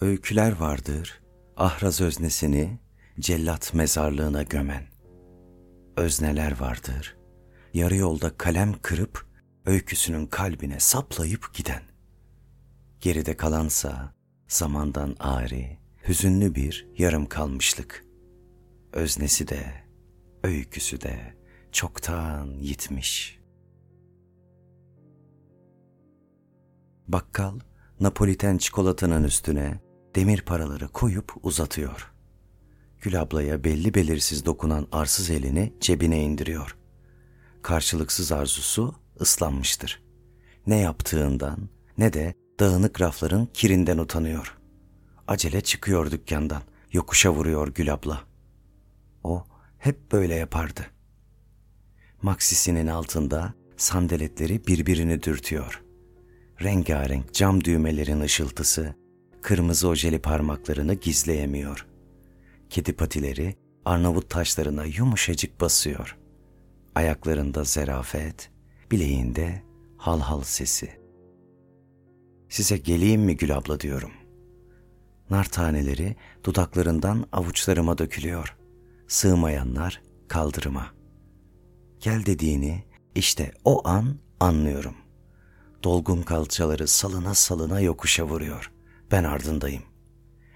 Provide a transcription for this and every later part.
Öyküler vardır, ahraz öznesini cellat mezarlığına gömen. Özneler vardır, yarı yolda kalem kırıp öyküsünün kalbine saplayıp giden. Geride kalansa zamandan ari, hüzünlü bir yarım kalmışlık. Öznesi de, öyküsü de çoktan yitmiş. Bakkal Napoliten çikolatanın üstüne demir paraları koyup uzatıyor. Gül ablaya belli belirsiz dokunan arsız elini cebine indiriyor. Karşılıksız arzusu ıslanmıştır. Ne yaptığından ne de dağınık rafların kirinden utanıyor. Acele çıkıyor dükkandan, yokuşa vuruyor Gül abla. O hep böyle yapardı. Maksisinin altında sandaletleri birbirini dürtüyor. Rengarenk cam düğmelerin ışıltısı kırmızı ojeli parmaklarını gizleyemiyor. Kedi patileri Arnavut taşlarına yumuşacık basıyor. Ayaklarında zerafet, bileğinde hal hal sesi. Size geleyim mi Gül abla diyorum. Nar taneleri dudaklarından avuçlarıma dökülüyor. Sığmayanlar kaldırıma. Gel dediğini işte o an anlıyorum. Dolgun kalçaları salına salına yokuşa vuruyor. Ben ardındayım.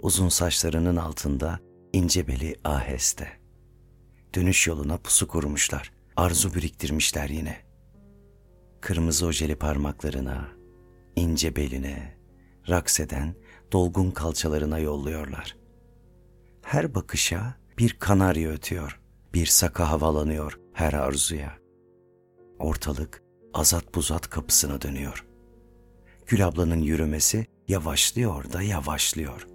Uzun saçlarının altında ince beli aheste. Dönüş yoluna pusu kurmuşlar. Arzu biriktirmişler yine. Kırmızı ojeli parmaklarına, ince beline, raks eden dolgun kalçalarına yolluyorlar. Her bakışa bir kanarya ötüyor, bir saka havalanıyor her arzuya. Ortalık azat buzat kapısına dönüyor. Gül ablanın yürümesi yavaşlıyor da yavaşlıyor.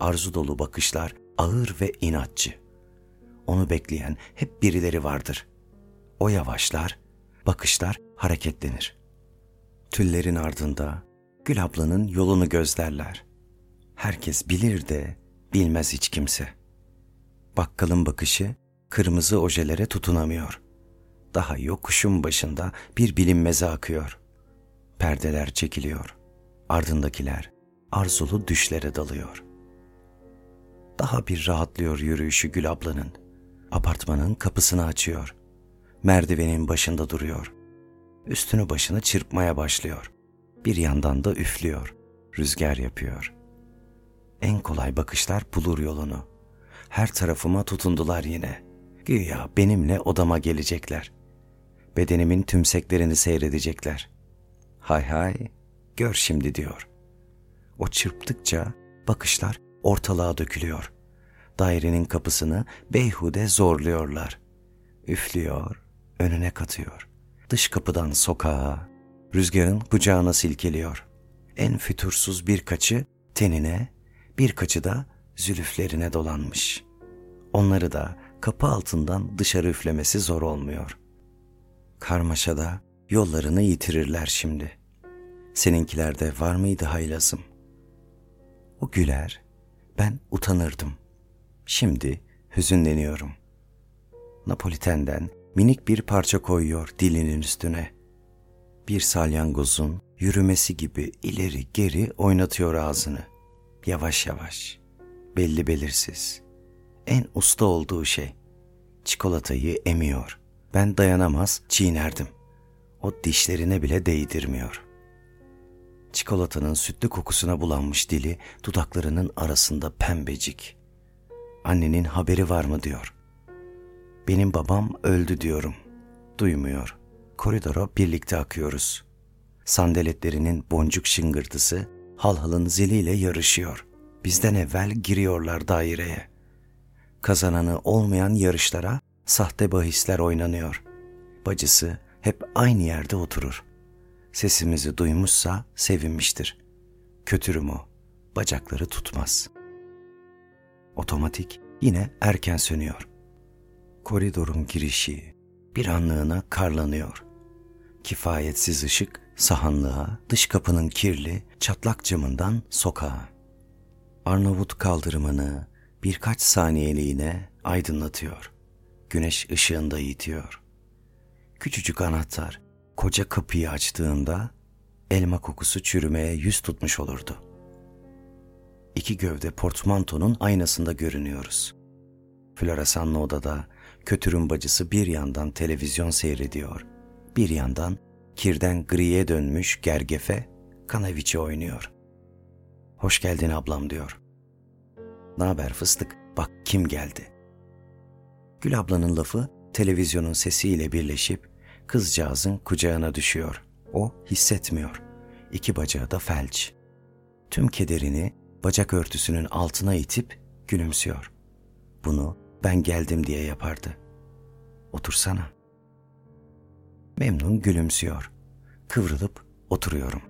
Arzu dolu bakışlar ağır ve inatçı. Onu bekleyen hep birileri vardır. O yavaşlar, bakışlar hareketlenir. Tüllerin ardında Gül ablanın yolunu gözlerler. Herkes bilir de bilmez hiç kimse. Bakkalın bakışı kırmızı ojelere tutunamıyor. Daha yokuşun başında bir bilinmeze akıyor. Perdeler çekiliyor. Ardındakiler arzulu düşlere dalıyor. Daha bir rahatlıyor yürüyüşü Gül ablanın. Apartmanın kapısını açıyor. Merdivenin başında duruyor. Üstünü başını çırpmaya başlıyor. Bir yandan da üflüyor. Rüzgar yapıyor. En kolay bakışlar bulur yolunu. Her tarafıma tutundular yine. Güya benimle odama gelecekler. Bedenimin tümseklerini seyredecekler. Hay hay, gör şimdi diyor. O çırptıkça bakışlar ortalığa dökülüyor. Dairenin kapısını beyhude zorluyorlar. Üflüyor, önüne katıyor. Dış kapıdan sokağa, rüzgarın kucağına silkeliyor. En fütursuz birkaçı tenine, birkaçı da zülüflerine dolanmış. Onları da kapı altından dışarı üflemesi zor olmuyor. Karmaşada yollarını yitirirler şimdi. Seninkilerde var mıydı haylazım? O güler, ben utanırdım. Şimdi hüzünleniyorum. Napolitenden minik bir parça koyuyor dilinin üstüne. Bir salyangozun yürümesi gibi ileri geri oynatıyor ağzını. Yavaş yavaş, belli belirsiz. En usta olduğu şey. Çikolatayı emiyor. Ben dayanamaz çiğnerdim. O dişlerine bile değdirmiyor.'' Çikolatanın sütlü kokusuna bulanmış dili dudaklarının arasında pembecik. Annenin haberi var mı diyor. Benim babam öldü diyorum. Duymuyor. Koridora birlikte akıyoruz. Sandaletlerinin boncuk şıngırtısı halhalın ziliyle yarışıyor. Bizden evvel giriyorlar daireye. Kazananı olmayan yarışlara sahte bahisler oynanıyor. Bacısı hep aynı yerde oturur sesimizi duymuşsa sevinmiştir. Kötürü mü? Bacakları tutmaz. Otomatik yine erken sönüyor. Koridorun girişi bir anlığına karlanıyor. Kifayetsiz ışık sahanlığa, dış kapının kirli, çatlak camından sokağa. Arnavut kaldırımını birkaç saniyeliğine aydınlatıyor. Güneş ışığında yitiyor. Küçücük anahtar koca kapıyı açtığında elma kokusu çürümeye yüz tutmuş olurdu. iki gövde portmantonun aynasında görünüyoruz. Floresanlı odada kötürüm bacısı bir yandan televizyon seyrediyor, bir yandan kirden griye dönmüş gergefe kanaviçi oynuyor. Hoş geldin ablam diyor. Ne haber fıstık? Bak kim geldi. Gül ablanın lafı televizyonun sesiyle birleşip kızcağızın kucağına düşüyor. O hissetmiyor. İki bacağı da felç. Tüm kederini bacak örtüsünün altına itip gülümsüyor. Bunu ben geldim diye yapardı. Otursana. Memnun gülümsüyor. Kıvrılıp oturuyorum.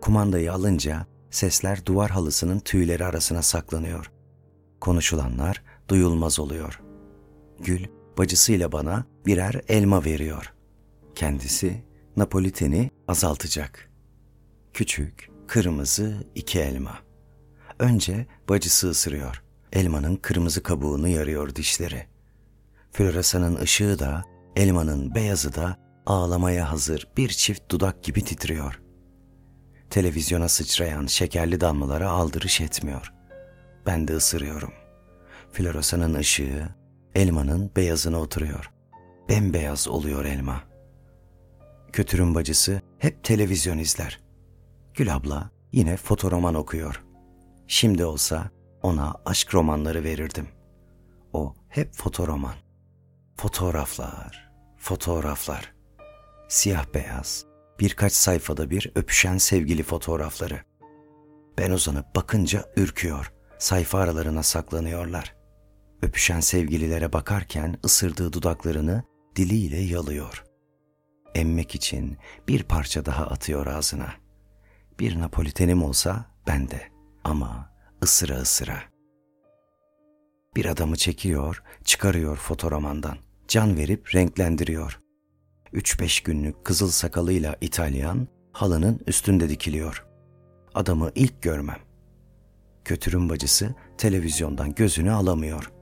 Kumandayı alınca sesler duvar halısının tüyleri arasına saklanıyor. Konuşulanlar duyulmaz oluyor. Gül bacısıyla bana birer elma veriyor. Kendisi Napoliteni azaltacak. Küçük, kırmızı iki elma. Önce bacısı ısırıyor. Elmanın kırmızı kabuğunu yarıyor dişleri. Floresanın ışığı da, elmanın beyazı da ağlamaya hazır bir çift dudak gibi titriyor. Televizyona sıçrayan şekerli damlalara aldırış etmiyor. Ben de ısırıyorum. Floresanın ışığı elmanın beyazına oturuyor. Bembeyaz oluyor elma. Kötürüm bacısı hep televizyon izler. Gül abla yine fotoroman okuyor. Şimdi olsa ona aşk romanları verirdim. O hep fotoroman. Fotoğraflar, fotoğraflar. Siyah beyaz, birkaç sayfada bir öpüşen sevgili fotoğrafları. Ben uzanıp bakınca ürküyor. Sayfa aralarına saklanıyorlar. Öpüşen sevgililere bakarken ısırdığı dudaklarını diliyle yalıyor. Emmek için bir parça daha atıyor ağzına. Bir Napolitenim olsa ben de ama ısıra ısıra. Bir adamı çekiyor, çıkarıyor fotoromandan. Can verip renklendiriyor. Üç beş günlük kızıl sakalıyla İtalyan halının üstünde dikiliyor. Adamı ilk görmem. Kötürüm bacısı televizyondan gözünü alamıyor.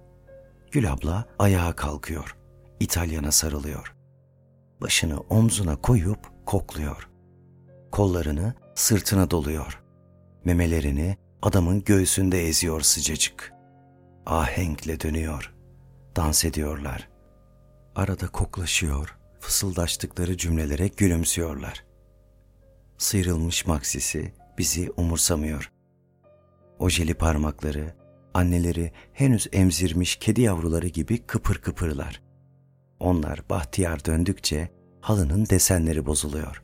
Gül abla ayağa kalkıyor. İtalyana sarılıyor. Başını omzuna koyup kokluyor. Kollarını sırtına doluyor. Memelerini adamın göğsünde eziyor sıcacık. Ahenkle dönüyor. Dans ediyorlar. Arada koklaşıyor, fısıldaştıkları cümlelere gülümsüyorlar. Sıyrılmış maksisi bizi umursamıyor. Ojeli parmakları, anneleri henüz emzirmiş kedi yavruları gibi kıpır kıpırlar. Onlar bahtiyar döndükçe halının desenleri bozuluyor.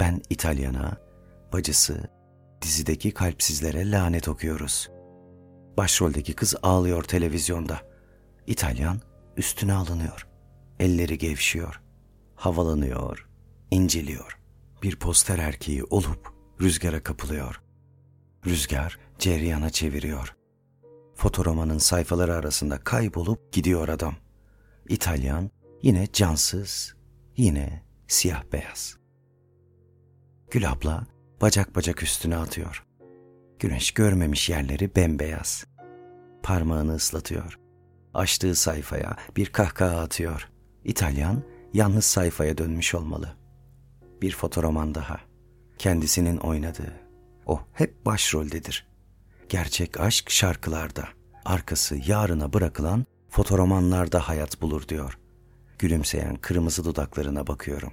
Ben İtalyana, bacısı, dizideki kalpsizlere lanet okuyoruz. Başroldeki kız ağlıyor televizyonda. İtalyan üstüne alınıyor. Elleri gevşiyor. Havalanıyor, inceliyor. Bir poster erkeği olup rüzgara kapılıyor. Rüzgar ceryana çeviriyor. Fotoromanın sayfaları arasında kaybolup gidiyor adam. İtalyan yine cansız, yine siyah beyaz. Gül abla bacak bacak üstüne atıyor. Güneş görmemiş yerleri bembeyaz. Parmağını ıslatıyor. Açtığı sayfaya bir kahkaha atıyor. İtalyan yalnız sayfaya dönmüş olmalı. Bir fotoroman daha. Kendisinin oynadığı. O hep başroldedir. Gerçek aşk şarkılarda. Arkası yarına bırakılan fotoromanlarda hayat bulur diyor. Gülümseyen kırmızı dudaklarına bakıyorum.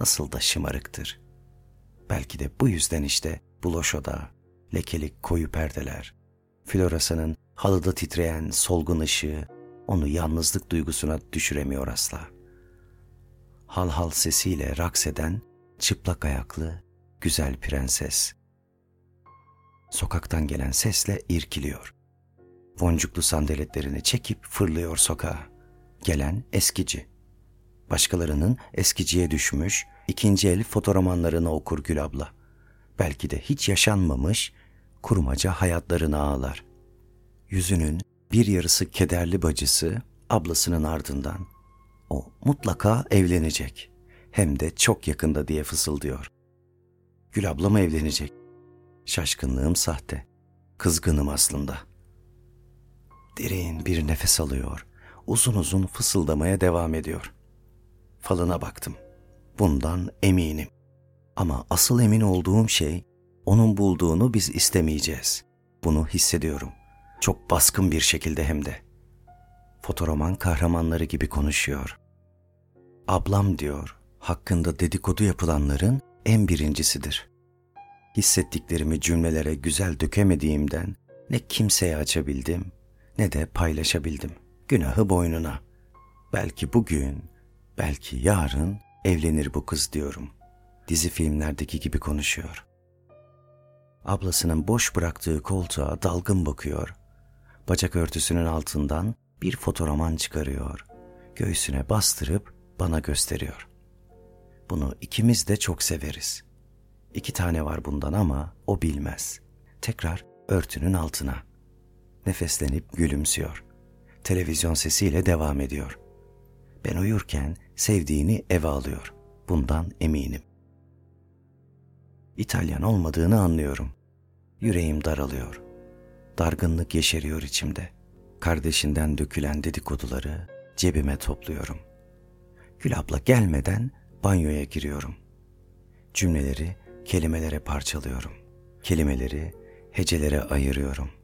Nasıl da şımarıktır. Belki de bu yüzden işte Buloşo'da, lekelik koyu perdeler, Floresa'nın halıda titreyen solgun ışığı onu yalnızlık duygusuna düşüremiyor asla. Hal hal sesiyle raks eden çıplak ayaklı güzel prenses. Sokaktan gelen sesle irkiliyor. Boncuklu sandaletlerini çekip fırlıyor sokağa. Gelen eskici. Başkalarının eskiciye düşmüş ikinci el fotoromanlarını okur Gül abla. Belki de hiç yaşanmamış kurmaca hayatlarını ağlar. Yüzünün bir yarısı kederli bacısı ablasının ardından. O mutlaka evlenecek. Hem de çok yakında diye fısıldıyor. Gül ablam evlenecek. Şaşkınlığım sahte. Kızgınım aslında. Derin bir nefes alıyor. Uzun uzun fısıldamaya devam ediyor. Falına baktım. Bundan eminim. Ama asıl emin olduğum şey onun bulduğunu biz istemeyeceğiz. Bunu hissediyorum. Çok baskın bir şekilde hem de. Fotoroman kahramanları gibi konuşuyor. Ablam diyor, hakkında dedikodu yapılanların en birincisidir. Hissettiklerimi cümlelere güzel dökemediğimden ne kimseye açabildim ne de paylaşabildim. Günahı boynuna. Belki bugün, belki yarın evlenir bu kız diyorum. Dizi filmlerdeki gibi konuşuyor. Ablasının boş bıraktığı koltuğa dalgın bakıyor. Bacak örtüsünün altından bir fotoğraman çıkarıyor. Göğsüne bastırıp bana gösteriyor. Bunu ikimiz de çok severiz. İki tane var bundan ama o bilmez. Tekrar örtünün altına. Nefeslenip gülümsüyor. Televizyon sesiyle devam ediyor. Ben uyurken sevdiğini eve alıyor. Bundan eminim. İtalyan olmadığını anlıyorum. Yüreğim daralıyor. Dargınlık yeşeriyor içimde. Kardeşinden dökülen dedikoduları cebime topluyorum. Gül abla gelmeden banyoya giriyorum. Cümleleri kelimelere parçalıyorum. Kelimeleri hecelere ayırıyorum.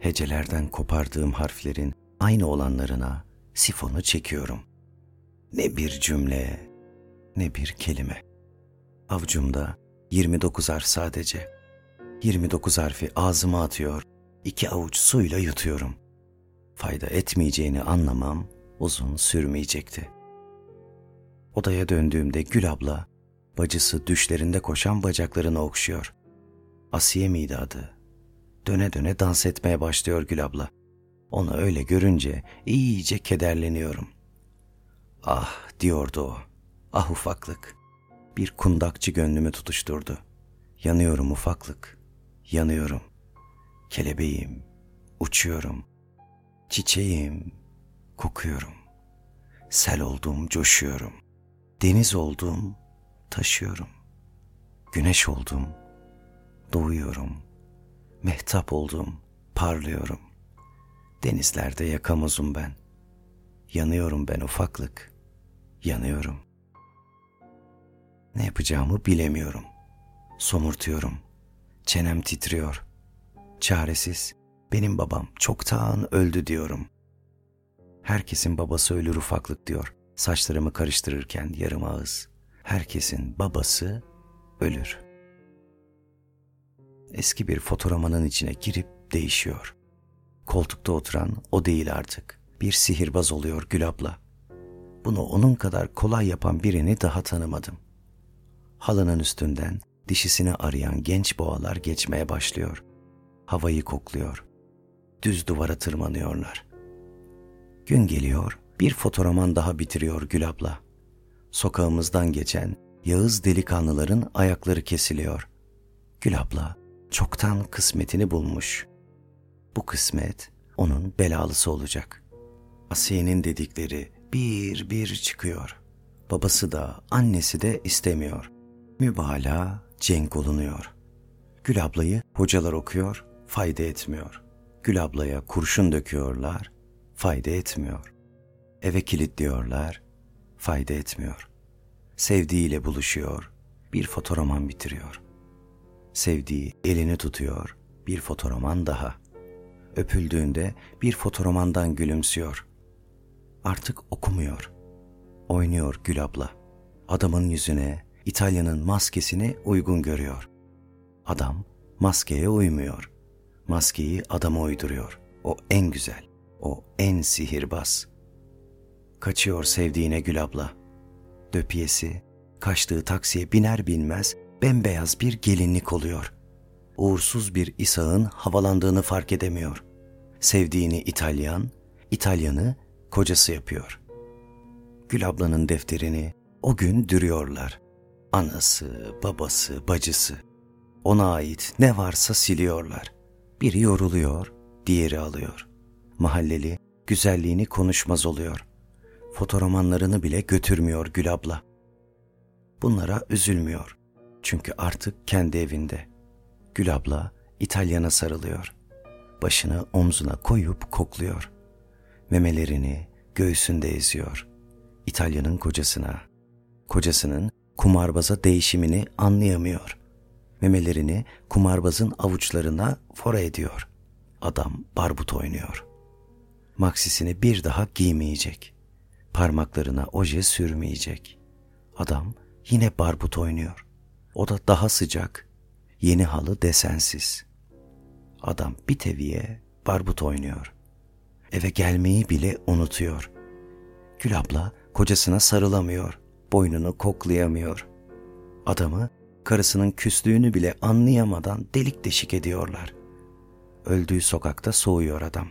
Hecelerden kopardığım harflerin aynı olanlarına sifonu çekiyorum. Ne bir cümle, ne bir kelime. Avcumda 29 harf sadece. 29 harfi ağzıma atıyor, iki avuç suyla yutuyorum. Fayda etmeyeceğini anlamam uzun sürmeyecekti. Odaya döndüğümde Gül abla, bacısı düşlerinde koşan bacaklarını okşuyor. Asiye miydi adı? Döne döne dans etmeye başlıyor Gül abla. Onu öyle görünce iyice kederleniyorum. Ah diyordu o. Ah ufaklık. Bir kundakçı gönlümü tutuşturdu. Yanıyorum ufaklık. Yanıyorum. Kelebeğim. Uçuyorum. Çiçeğim. Kokuyorum. Sel oldum, coşuyorum. Deniz oldum, taşıyorum. Güneş oldum, doğuyorum. Mehtap oldum, parlıyorum. Denizlerde yakamozum ben. Yanıyorum ben ufaklık. Yanıyorum. Ne yapacağımı bilemiyorum. Somurtuyorum. Çenem titriyor. Çaresiz. Benim babam çoktan öldü diyorum. Herkesin babası ölür ufaklık diyor. Saçlarımı karıştırırken yarım ağız. Herkesin babası ölür. Eski bir fotoğramanın içine girip değişiyor. Koltukta oturan o değil artık. Bir sihirbaz oluyor Gül abla. Bunu onun kadar kolay yapan birini daha tanımadım. Halının üstünden dişisini arayan genç boğalar geçmeye başlıyor. Havayı kokluyor. Düz duvara tırmanıyorlar. Gün geliyor, bir fotoğraman daha bitiriyor Gül abla. Sokağımızdan geçen Yağız delikanlıların ayakları kesiliyor. Gül abla çoktan kısmetini bulmuş. Bu kısmet onun belalısı olacak. Asiye'nin dedikleri bir bir çıkıyor. Babası da annesi de istemiyor. Mübalağa cenk olunuyor. Gül ablayı hocalar okuyor, fayda etmiyor. Gül ablaya kurşun döküyorlar, fayda etmiyor. Eve kilitliyorlar, fayda etmiyor. Sevdiğiyle buluşuyor, bir fotoroman bitiriyor. Sevdiği elini tutuyor, bir fotoroman daha. Öpüldüğünde bir fotoromandan gülümsüyor. Artık okumuyor. Oynuyor Gül abla. Adamın yüzüne, İtalya'nın maskesini uygun görüyor. Adam maskeye uymuyor. Maskeyi adama uyduruyor. O en güzel, o en sihirbaz. Kaçıyor sevdiğine Gül abla. Döpiyesi, kaçtığı taksiye biner binmez bembeyaz bir gelinlik oluyor. Uğursuz bir İsa'nın havalandığını fark edemiyor. Sevdiğini İtalyan, İtalyanı kocası yapıyor. Gül ablanın defterini o gün dürüyorlar. Anası, babası, bacısı. Ona ait ne varsa siliyorlar. Biri yoruluyor, diğeri alıyor. Mahalleli güzelliğini konuşmaz oluyor. Fotoromanlarını bile götürmüyor Gül abla. Bunlara üzülmüyor. Çünkü artık kendi evinde. Gül abla İtalyana sarılıyor. Başını omzuna koyup kokluyor. Memelerini göğsünde eziyor. İtalya'nın kocasına. Kocasının kumarbaza değişimini anlayamıyor. Memelerini kumarbazın avuçlarına fora ediyor. Adam barbut oynuyor. Maksisini bir daha giymeyecek. Parmaklarına oje sürmeyecek. Adam yine barbut oynuyor. O da daha sıcak. Yeni halı desensiz. Adam bir teviye barbut oynuyor. Eve gelmeyi bile unutuyor. Gül abla kocasına sarılamıyor. Boynunu koklayamıyor. Adamı karısının küslüğünü bile anlayamadan delik deşik ediyorlar. Öldüğü sokakta soğuyor adam.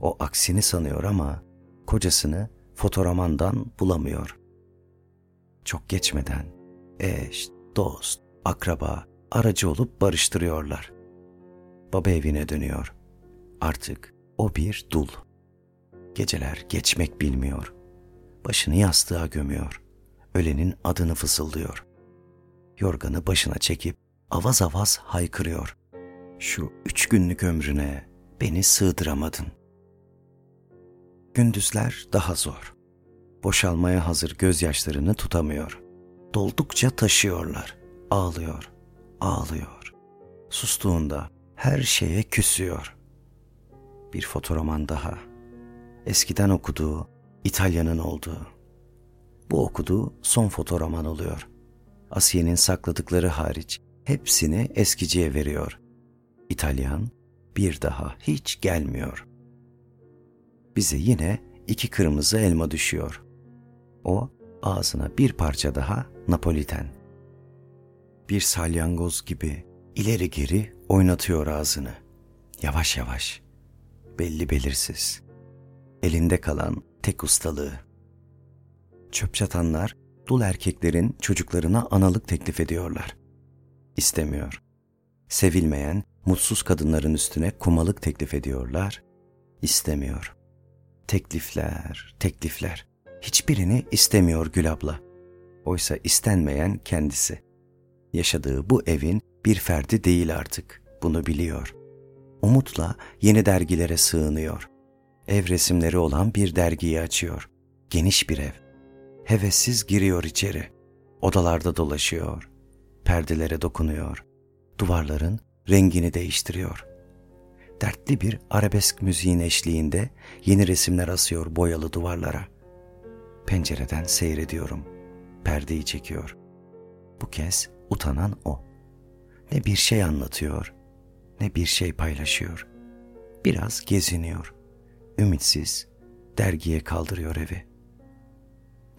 O aksini sanıyor ama kocasını fotoramandan bulamıyor. Çok geçmeden eş, dost, akraba, aracı olup barıştırıyorlar. Baba evine dönüyor. Artık o bir dul. Geceler geçmek bilmiyor. Başını yastığa gömüyor. Ölenin adını fısıldıyor. Yorganı başına çekip avaz avaz haykırıyor. Şu üç günlük ömrüne beni sığdıramadın. Gündüzler daha zor. Boşalmaya hazır gözyaşlarını tutamıyor. Doldukça taşıyorlar. Ağlıyor, ağlıyor. Sustuğunda her şeye küsüyor. Bir fotoroman daha. Eskiden okuduğu, İtalya'nın olduğu. Bu okuduğu son fotoroman oluyor. Asiye'nin sakladıkları hariç hepsini eskiciye veriyor. İtalyan bir daha hiç gelmiyor. Bize yine iki kırmızı elma düşüyor. O ağzına bir parça daha Napoliten. Bir salyangoz gibi ileri geri oynatıyor ağzını. Yavaş yavaş, belli belirsiz. Elinde kalan tek ustalığı. Çöp çatanlar dul erkeklerin çocuklarına analık teklif ediyorlar. İstemiyor. Sevilmeyen, mutsuz kadınların üstüne kumalık teklif ediyorlar. İstemiyor. Teklifler, teklifler. Hiçbirini istemiyor Gül abla. Oysa istenmeyen kendisi. Yaşadığı bu evin bir ferdi değil artık. Bunu biliyor. Umutla yeni dergilere sığınıyor. Ev resimleri olan bir dergiyi açıyor. Geniş bir ev. Hevessiz giriyor içeri. Odalarda dolaşıyor. Perdelere dokunuyor. Duvarların rengini değiştiriyor. Dertli bir arabesk müziğin eşliğinde yeni resimler asıyor boyalı duvarlara. Pencereden seyrediyorum. Perdeyi çekiyor. Bu kez utanan o. Ne bir şey anlatıyor, ne bir şey paylaşıyor. Biraz geziniyor. Ümitsiz, dergiye kaldırıyor evi.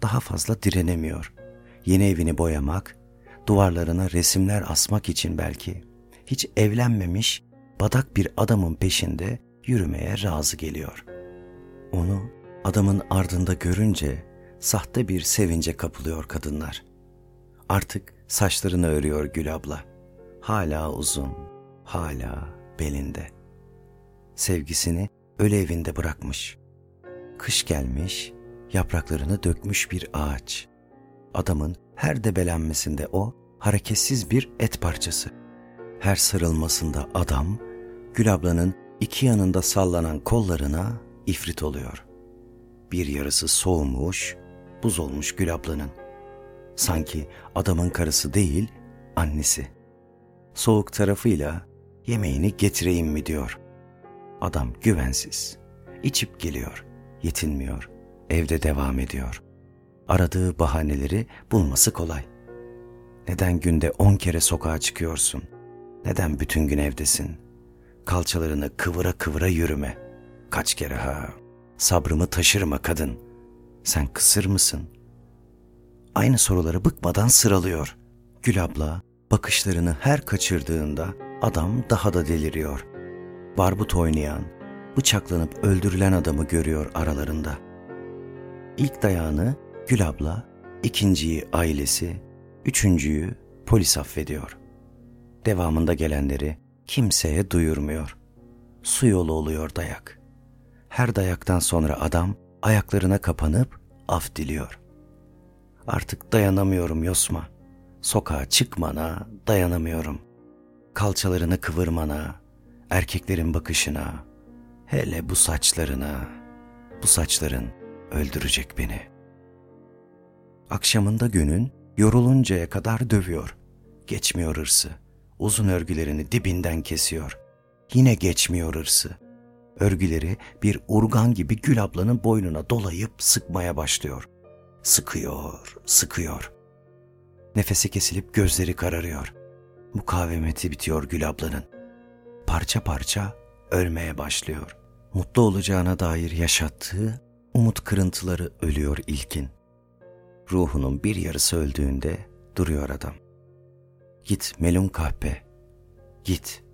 Daha fazla direnemiyor. Yeni evini boyamak, duvarlarına resimler asmak için belki hiç evlenmemiş badak bir adamın peşinde yürümeye razı geliyor. Onu adamın ardında görünce sahte bir sevince kapılıyor kadınlar. Artık saçlarını örüyor Gül abla. Hala uzun, hala belinde. Sevgisini öle evinde bırakmış. Kış gelmiş, yapraklarını dökmüş bir ağaç. Adamın her debelenmesinde o hareketsiz bir et parçası. Her sarılmasında adam, Gül ablanın iki yanında sallanan kollarına ifrit oluyor. Bir yarısı soğumuş, buz olmuş Gül ablanın. Sanki adamın karısı değil, annesi. Soğuk tarafıyla yemeğini getireyim mi diyor. Adam güvensiz. İçip geliyor, yetinmiyor, evde devam ediyor. Aradığı bahaneleri bulması kolay. Neden günde on kere sokağa çıkıyorsun? Neden bütün gün evdesin? Kalçalarını kıvıra kıvıra yürüme. Kaç kere ha? Sabrımı taşırma kadın. Sen kısır mısın? Aynı soruları bıkmadan sıralıyor. Gül abla bakışlarını her kaçırdığında adam daha da deliriyor. Barbut oynayan, bıçaklanıp öldürülen adamı görüyor aralarında. İlk dayağını Gül abla, ikinciyi ailesi, üçüncüyü polis affediyor. Devamında gelenleri kimseye duyurmuyor. Su yolu oluyor dayak. Her dayaktan sonra adam ayaklarına kapanıp af diliyor. Artık dayanamıyorum Yosma. Sokağa çıkmana dayanamıyorum. Kalçalarını kıvırmana, erkeklerin bakışına, hele bu saçlarına. Bu saçların öldürecek beni. Akşamında günün yoruluncaya kadar dövüyor. Geçmiyor hırsı. uzun örgülerini dibinden kesiyor. Yine geçmiyor hırsı. Örgüleri bir urgan gibi Gül ablanın boynuna dolayıp sıkmaya başlıyor. Sıkıyor, sıkıyor. Nefesi kesilip gözleri kararıyor. Mukavemeti bitiyor Gül ablanın. Parça parça ölmeye başlıyor. Mutlu olacağına dair yaşattığı umut kırıntıları ölüyor ilkin. Ruhunun bir yarısı öldüğünde duruyor adam. Git melun kahpe, git,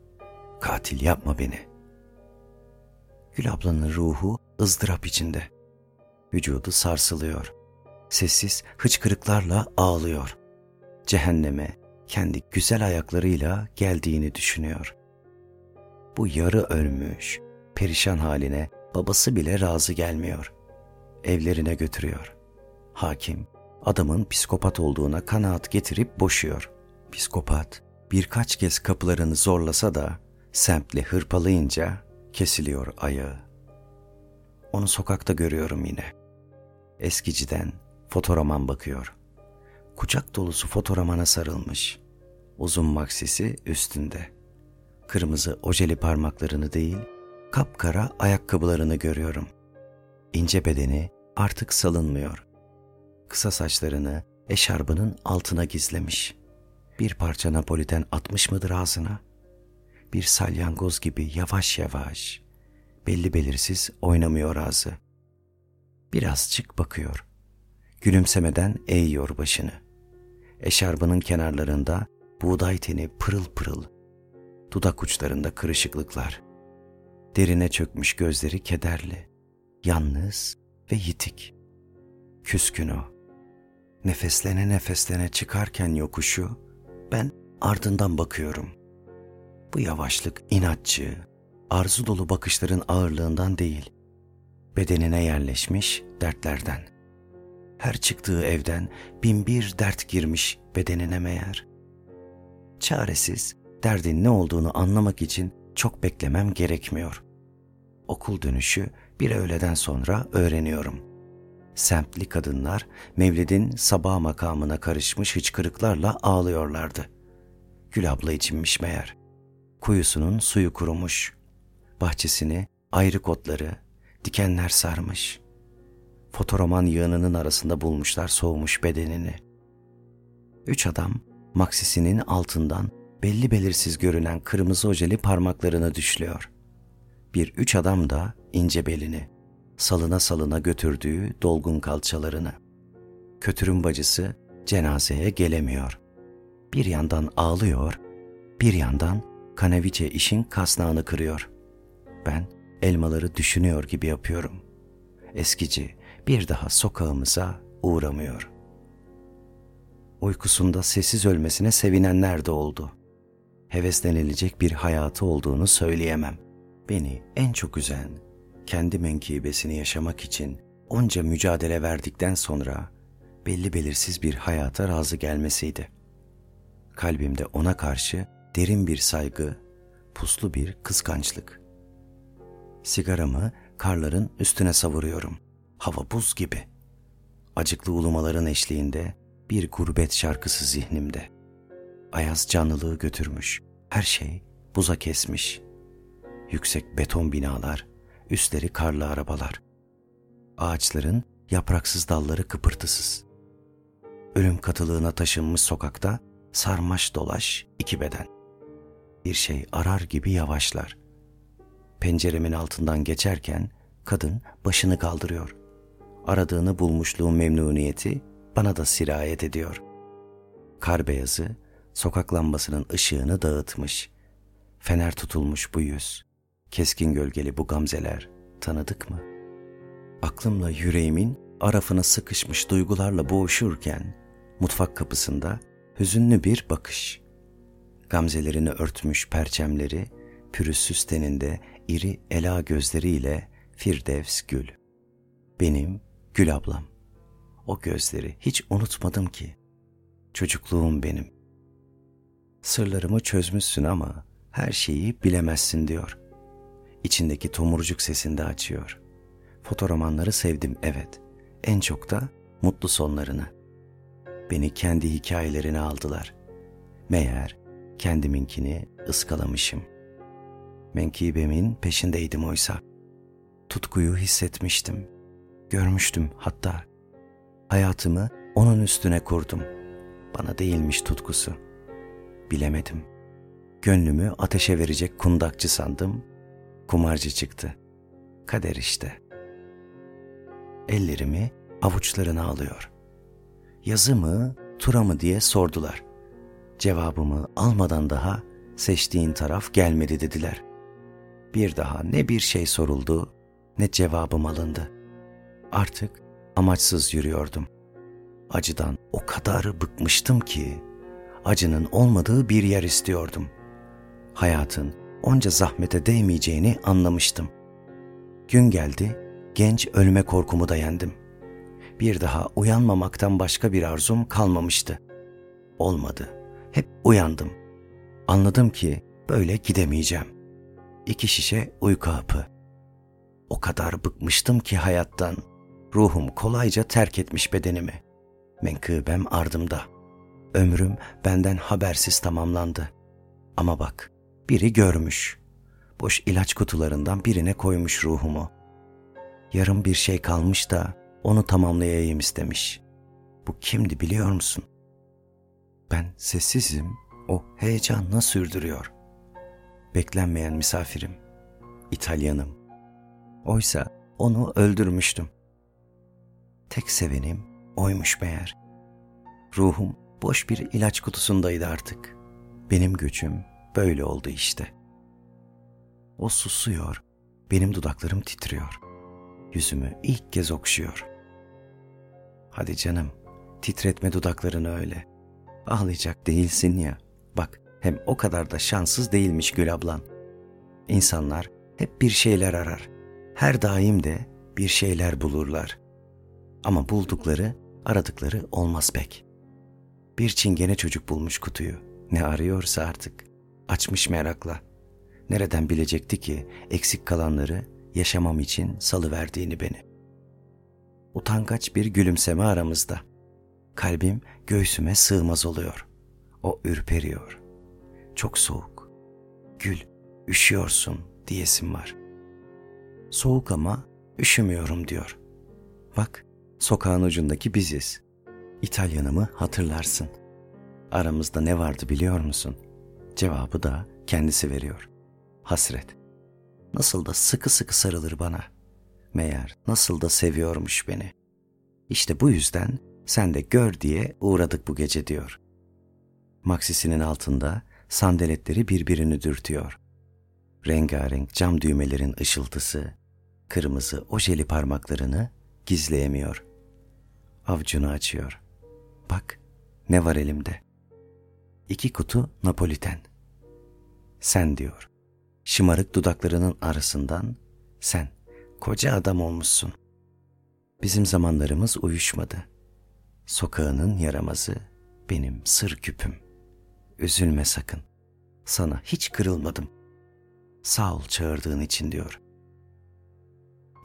katil yapma beni. Gül ablanın ruhu ızdırap içinde. Vücudu sarsılıyor. Sessiz hıçkırıklarla ağlıyor. Cehenneme kendi güzel ayaklarıyla geldiğini düşünüyor. Bu yarı ölmüş, perişan haline babası bile razı gelmiyor. Evlerine götürüyor. Hakim adamın psikopat olduğuna kanaat getirip boşuyor. Psikopat birkaç kez kapılarını zorlasa da semtle hırpalayınca kesiliyor ayağı. Onu sokakta görüyorum yine. Eskiciden fotoroman bakıyor. Kucak dolusu fotoromana sarılmış. Uzun maksisi üstünde. Kırmızı ojeli parmaklarını değil, kapkara ayakkabılarını görüyorum. İnce bedeni artık salınmıyor. Kısa saçlarını eşarbının altına gizlemiş. Bir parça Napoliten atmış mıdır ağzına? Bir salyangoz gibi yavaş yavaş, belli belirsiz oynamıyor ağzı. Birazcık bakıyor. Gülümsemeden eğiyor başını. Eşarbının kenarlarında buğday teni pırıl pırıl. Dudak uçlarında kırışıklıklar. Derine çökmüş gözleri kederli. Yalnız ve yitik. Küskün o. Nefeslene nefeslene çıkarken yokuşu ben ardından bakıyorum. Bu yavaşlık inatçı, arzu dolu bakışların ağırlığından değil, bedenine yerleşmiş dertlerden. Her çıktığı evden bin bir dert girmiş bedenine meğer. Çaresiz, derdin ne olduğunu anlamak için çok beklemem gerekmiyor. Okul dönüşü bir öğleden sonra öğreniyorum.'' semtli kadınlar Mevlid'in sabah makamına karışmış hıçkırıklarla ağlıyorlardı. Gül abla içinmiş meğer. Kuyusunun suyu kurumuş. Bahçesini ayrı kotları, dikenler sarmış. Fotoroman yığınının arasında bulmuşlar soğumuş bedenini. Üç adam maksisinin altından belli belirsiz görünen kırmızı ojeli parmaklarını düşlüyor. Bir üç adam da ince belini, salına salına götürdüğü dolgun kalçalarını. Kötürüm bacısı cenazeye gelemiyor. Bir yandan ağlıyor, bir yandan Kanaviçe işin kasnağını kırıyor. Ben elmaları düşünüyor gibi yapıyorum. Eskici bir daha sokağımıza uğramıyor. Uykusunda sessiz ölmesine sevinenler de oldu. Heveslenilecek bir hayatı olduğunu söyleyemem. Beni en çok üzen kendi menkibesini yaşamak için onca mücadele verdikten sonra belli belirsiz bir hayata razı gelmesiydi. Kalbimde ona karşı derin bir saygı, puslu bir kıskançlık. Sigaramı karların üstüne savuruyorum. Hava buz gibi. Acıklı ulumaların eşliğinde bir gurbet şarkısı zihnimde. Ayaz canlılığı götürmüş. Her şey buza kesmiş. Yüksek beton binalar, üstleri karlı arabalar. Ağaçların yapraksız dalları kıpırtısız. Ölüm katılığına taşınmış sokakta sarmaş dolaş iki beden. Bir şey arar gibi yavaşlar. Penceremin altından geçerken kadın başını kaldırıyor. Aradığını bulmuşluğun memnuniyeti bana da sirayet ediyor. Kar beyazı sokak lambasının ışığını dağıtmış. Fener tutulmuş bu yüz. Keskin gölgeli bu gamzeler tanıdık mı? Aklımla yüreğimin arafına sıkışmış duygularla boğuşurken mutfak kapısında hüzünlü bir bakış. Gamzelerini örtmüş perçemleri, pürüzsüz teninde iri ela gözleriyle Firdevs Gül. Benim Gül ablam. O gözleri hiç unutmadım ki. Çocukluğum benim. Sırlarımı çözmüşsün ama her şeyi bilemezsin diyor içindeki tomurcuk sesinde açıyor. Fotoromanları sevdim evet. En çok da mutlu sonlarını. Beni kendi hikayelerine aldılar. Meğer kendiminkini ıskalamışım. Menkibemin peşindeydim oysa. Tutkuyu hissetmiştim. Görmüştüm hatta. Hayatımı onun üstüne kurdum. Bana değilmiş tutkusu. Bilemedim. Gönlümü ateşe verecek kundakçı sandım. Kumarcı çıktı. Kader işte. Ellerimi avuçlarına alıyor. Yazı mı, tura mı diye sordular. Cevabımı almadan daha seçtiğin taraf gelmedi dediler. Bir daha ne bir şey soruldu ne cevabım alındı. Artık amaçsız yürüyordum. Acıdan o kadar bıkmıştım ki acının olmadığı bir yer istiyordum. Hayatın onca zahmete değmeyeceğini anlamıştım. Gün geldi, genç ölme korkumu da yendim. Bir daha uyanmamaktan başka bir arzum kalmamıştı. Olmadı. Hep uyandım. Anladım ki böyle gidemeyeceğim. İki şişe uyku hapı. O kadar bıkmıştım ki hayattan. Ruhum kolayca terk etmiş bedenimi. Menkıbem ardımda. Ömrüm benden habersiz tamamlandı. Ama bak, biri görmüş. Boş ilaç kutularından birine koymuş ruhumu. Yarım bir şey kalmış da onu tamamlayayım istemiş. Bu kimdi biliyor musun? Ben sessizim, o heyecanla sürdürüyor. Beklenmeyen misafirim, İtalyanım. Oysa onu öldürmüştüm. Tek sevenim oymuş meğer. Ruhum boş bir ilaç kutusundaydı artık. Benim göçüm böyle oldu işte. O susuyor, benim dudaklarım titriyor. Yüzümü ilk kez okşuyor. Hadi canım, titretme dudaklarını öyle. Ağlayacak değilsin ya. Bak, hem o kadar da şanssız değilmiş Gül ablan. İnsanlar hep bir şeyler arar. Her daim de bir şeyler bulurlar. Ama buldukları, aradıkları olmaz pek. Bir çingene çocuk bulmuş kutuyu. Ne arıyorsa artık. Açmış merakla. Nereden bilecekti ki eksik kalanları yaşamam için salıverdiğini beni. Utangaç bir gülümseme aramızda. Kalbim göğsüme sığmaz oluyor. O ürperiyor. Çok soğuk. Gül, üşüyorsun diyesim var. Soğuk ama üşümüyorum diyor. Bak, sokağın ucundaki biziz. İtalyanımı hatırlarsın. Aramızda ne vardı biliyor musun? Cevabı da kendisi veriyor. Hasret. Nasıl da sıkı sıkı sarılır bana. Meğer nasıl da seviyormuş beni. İşte bu yüzden sen de gör diye uğradık bu gece diyor. Maksisinin altında sandaletleri birbirini dürtüyor. Rengarenk cam düğmelerin ışıltısı, kırmızı ojeli parmaklarını gizleyemiyor. Avcunu açıyor. Bak ne var elimde. İki kutu Napoliten. Sen diyor. Şımarık dudaklarının arasından sen koca adam olmuşsun. Bizim zamanlarımız uyuşmadı. Sokağının yaramazı benim sır küpüm. Üzülme sakın. Sana hiç kırılmadım. Sağ ol çağırdığın için diyor.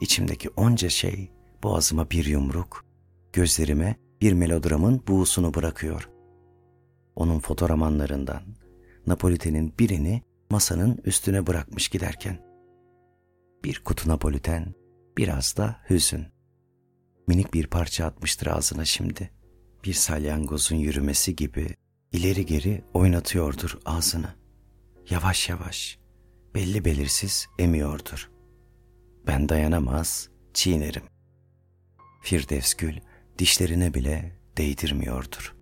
İçimdeki onca şey boğazıma bir yumruk, gözlerime bir melodramın buğusunu bırakıyor. Onun fotoğramanlarından Napoliten'in birini masanın üstüne bırakmış giderken. Bir kutu Napoliten, biraz da hüzün. Minik bir parça atmıştır ağzına şimdi. Bir salyangozun yürümesi gibi ileri geri oynatıyordur ağzını. Yavaş yavaş, belli belirsiz emiyordur. Ben dayanamaz, çiğnerim. Firdevs Gül dişlerine bile değdirmiyordur.''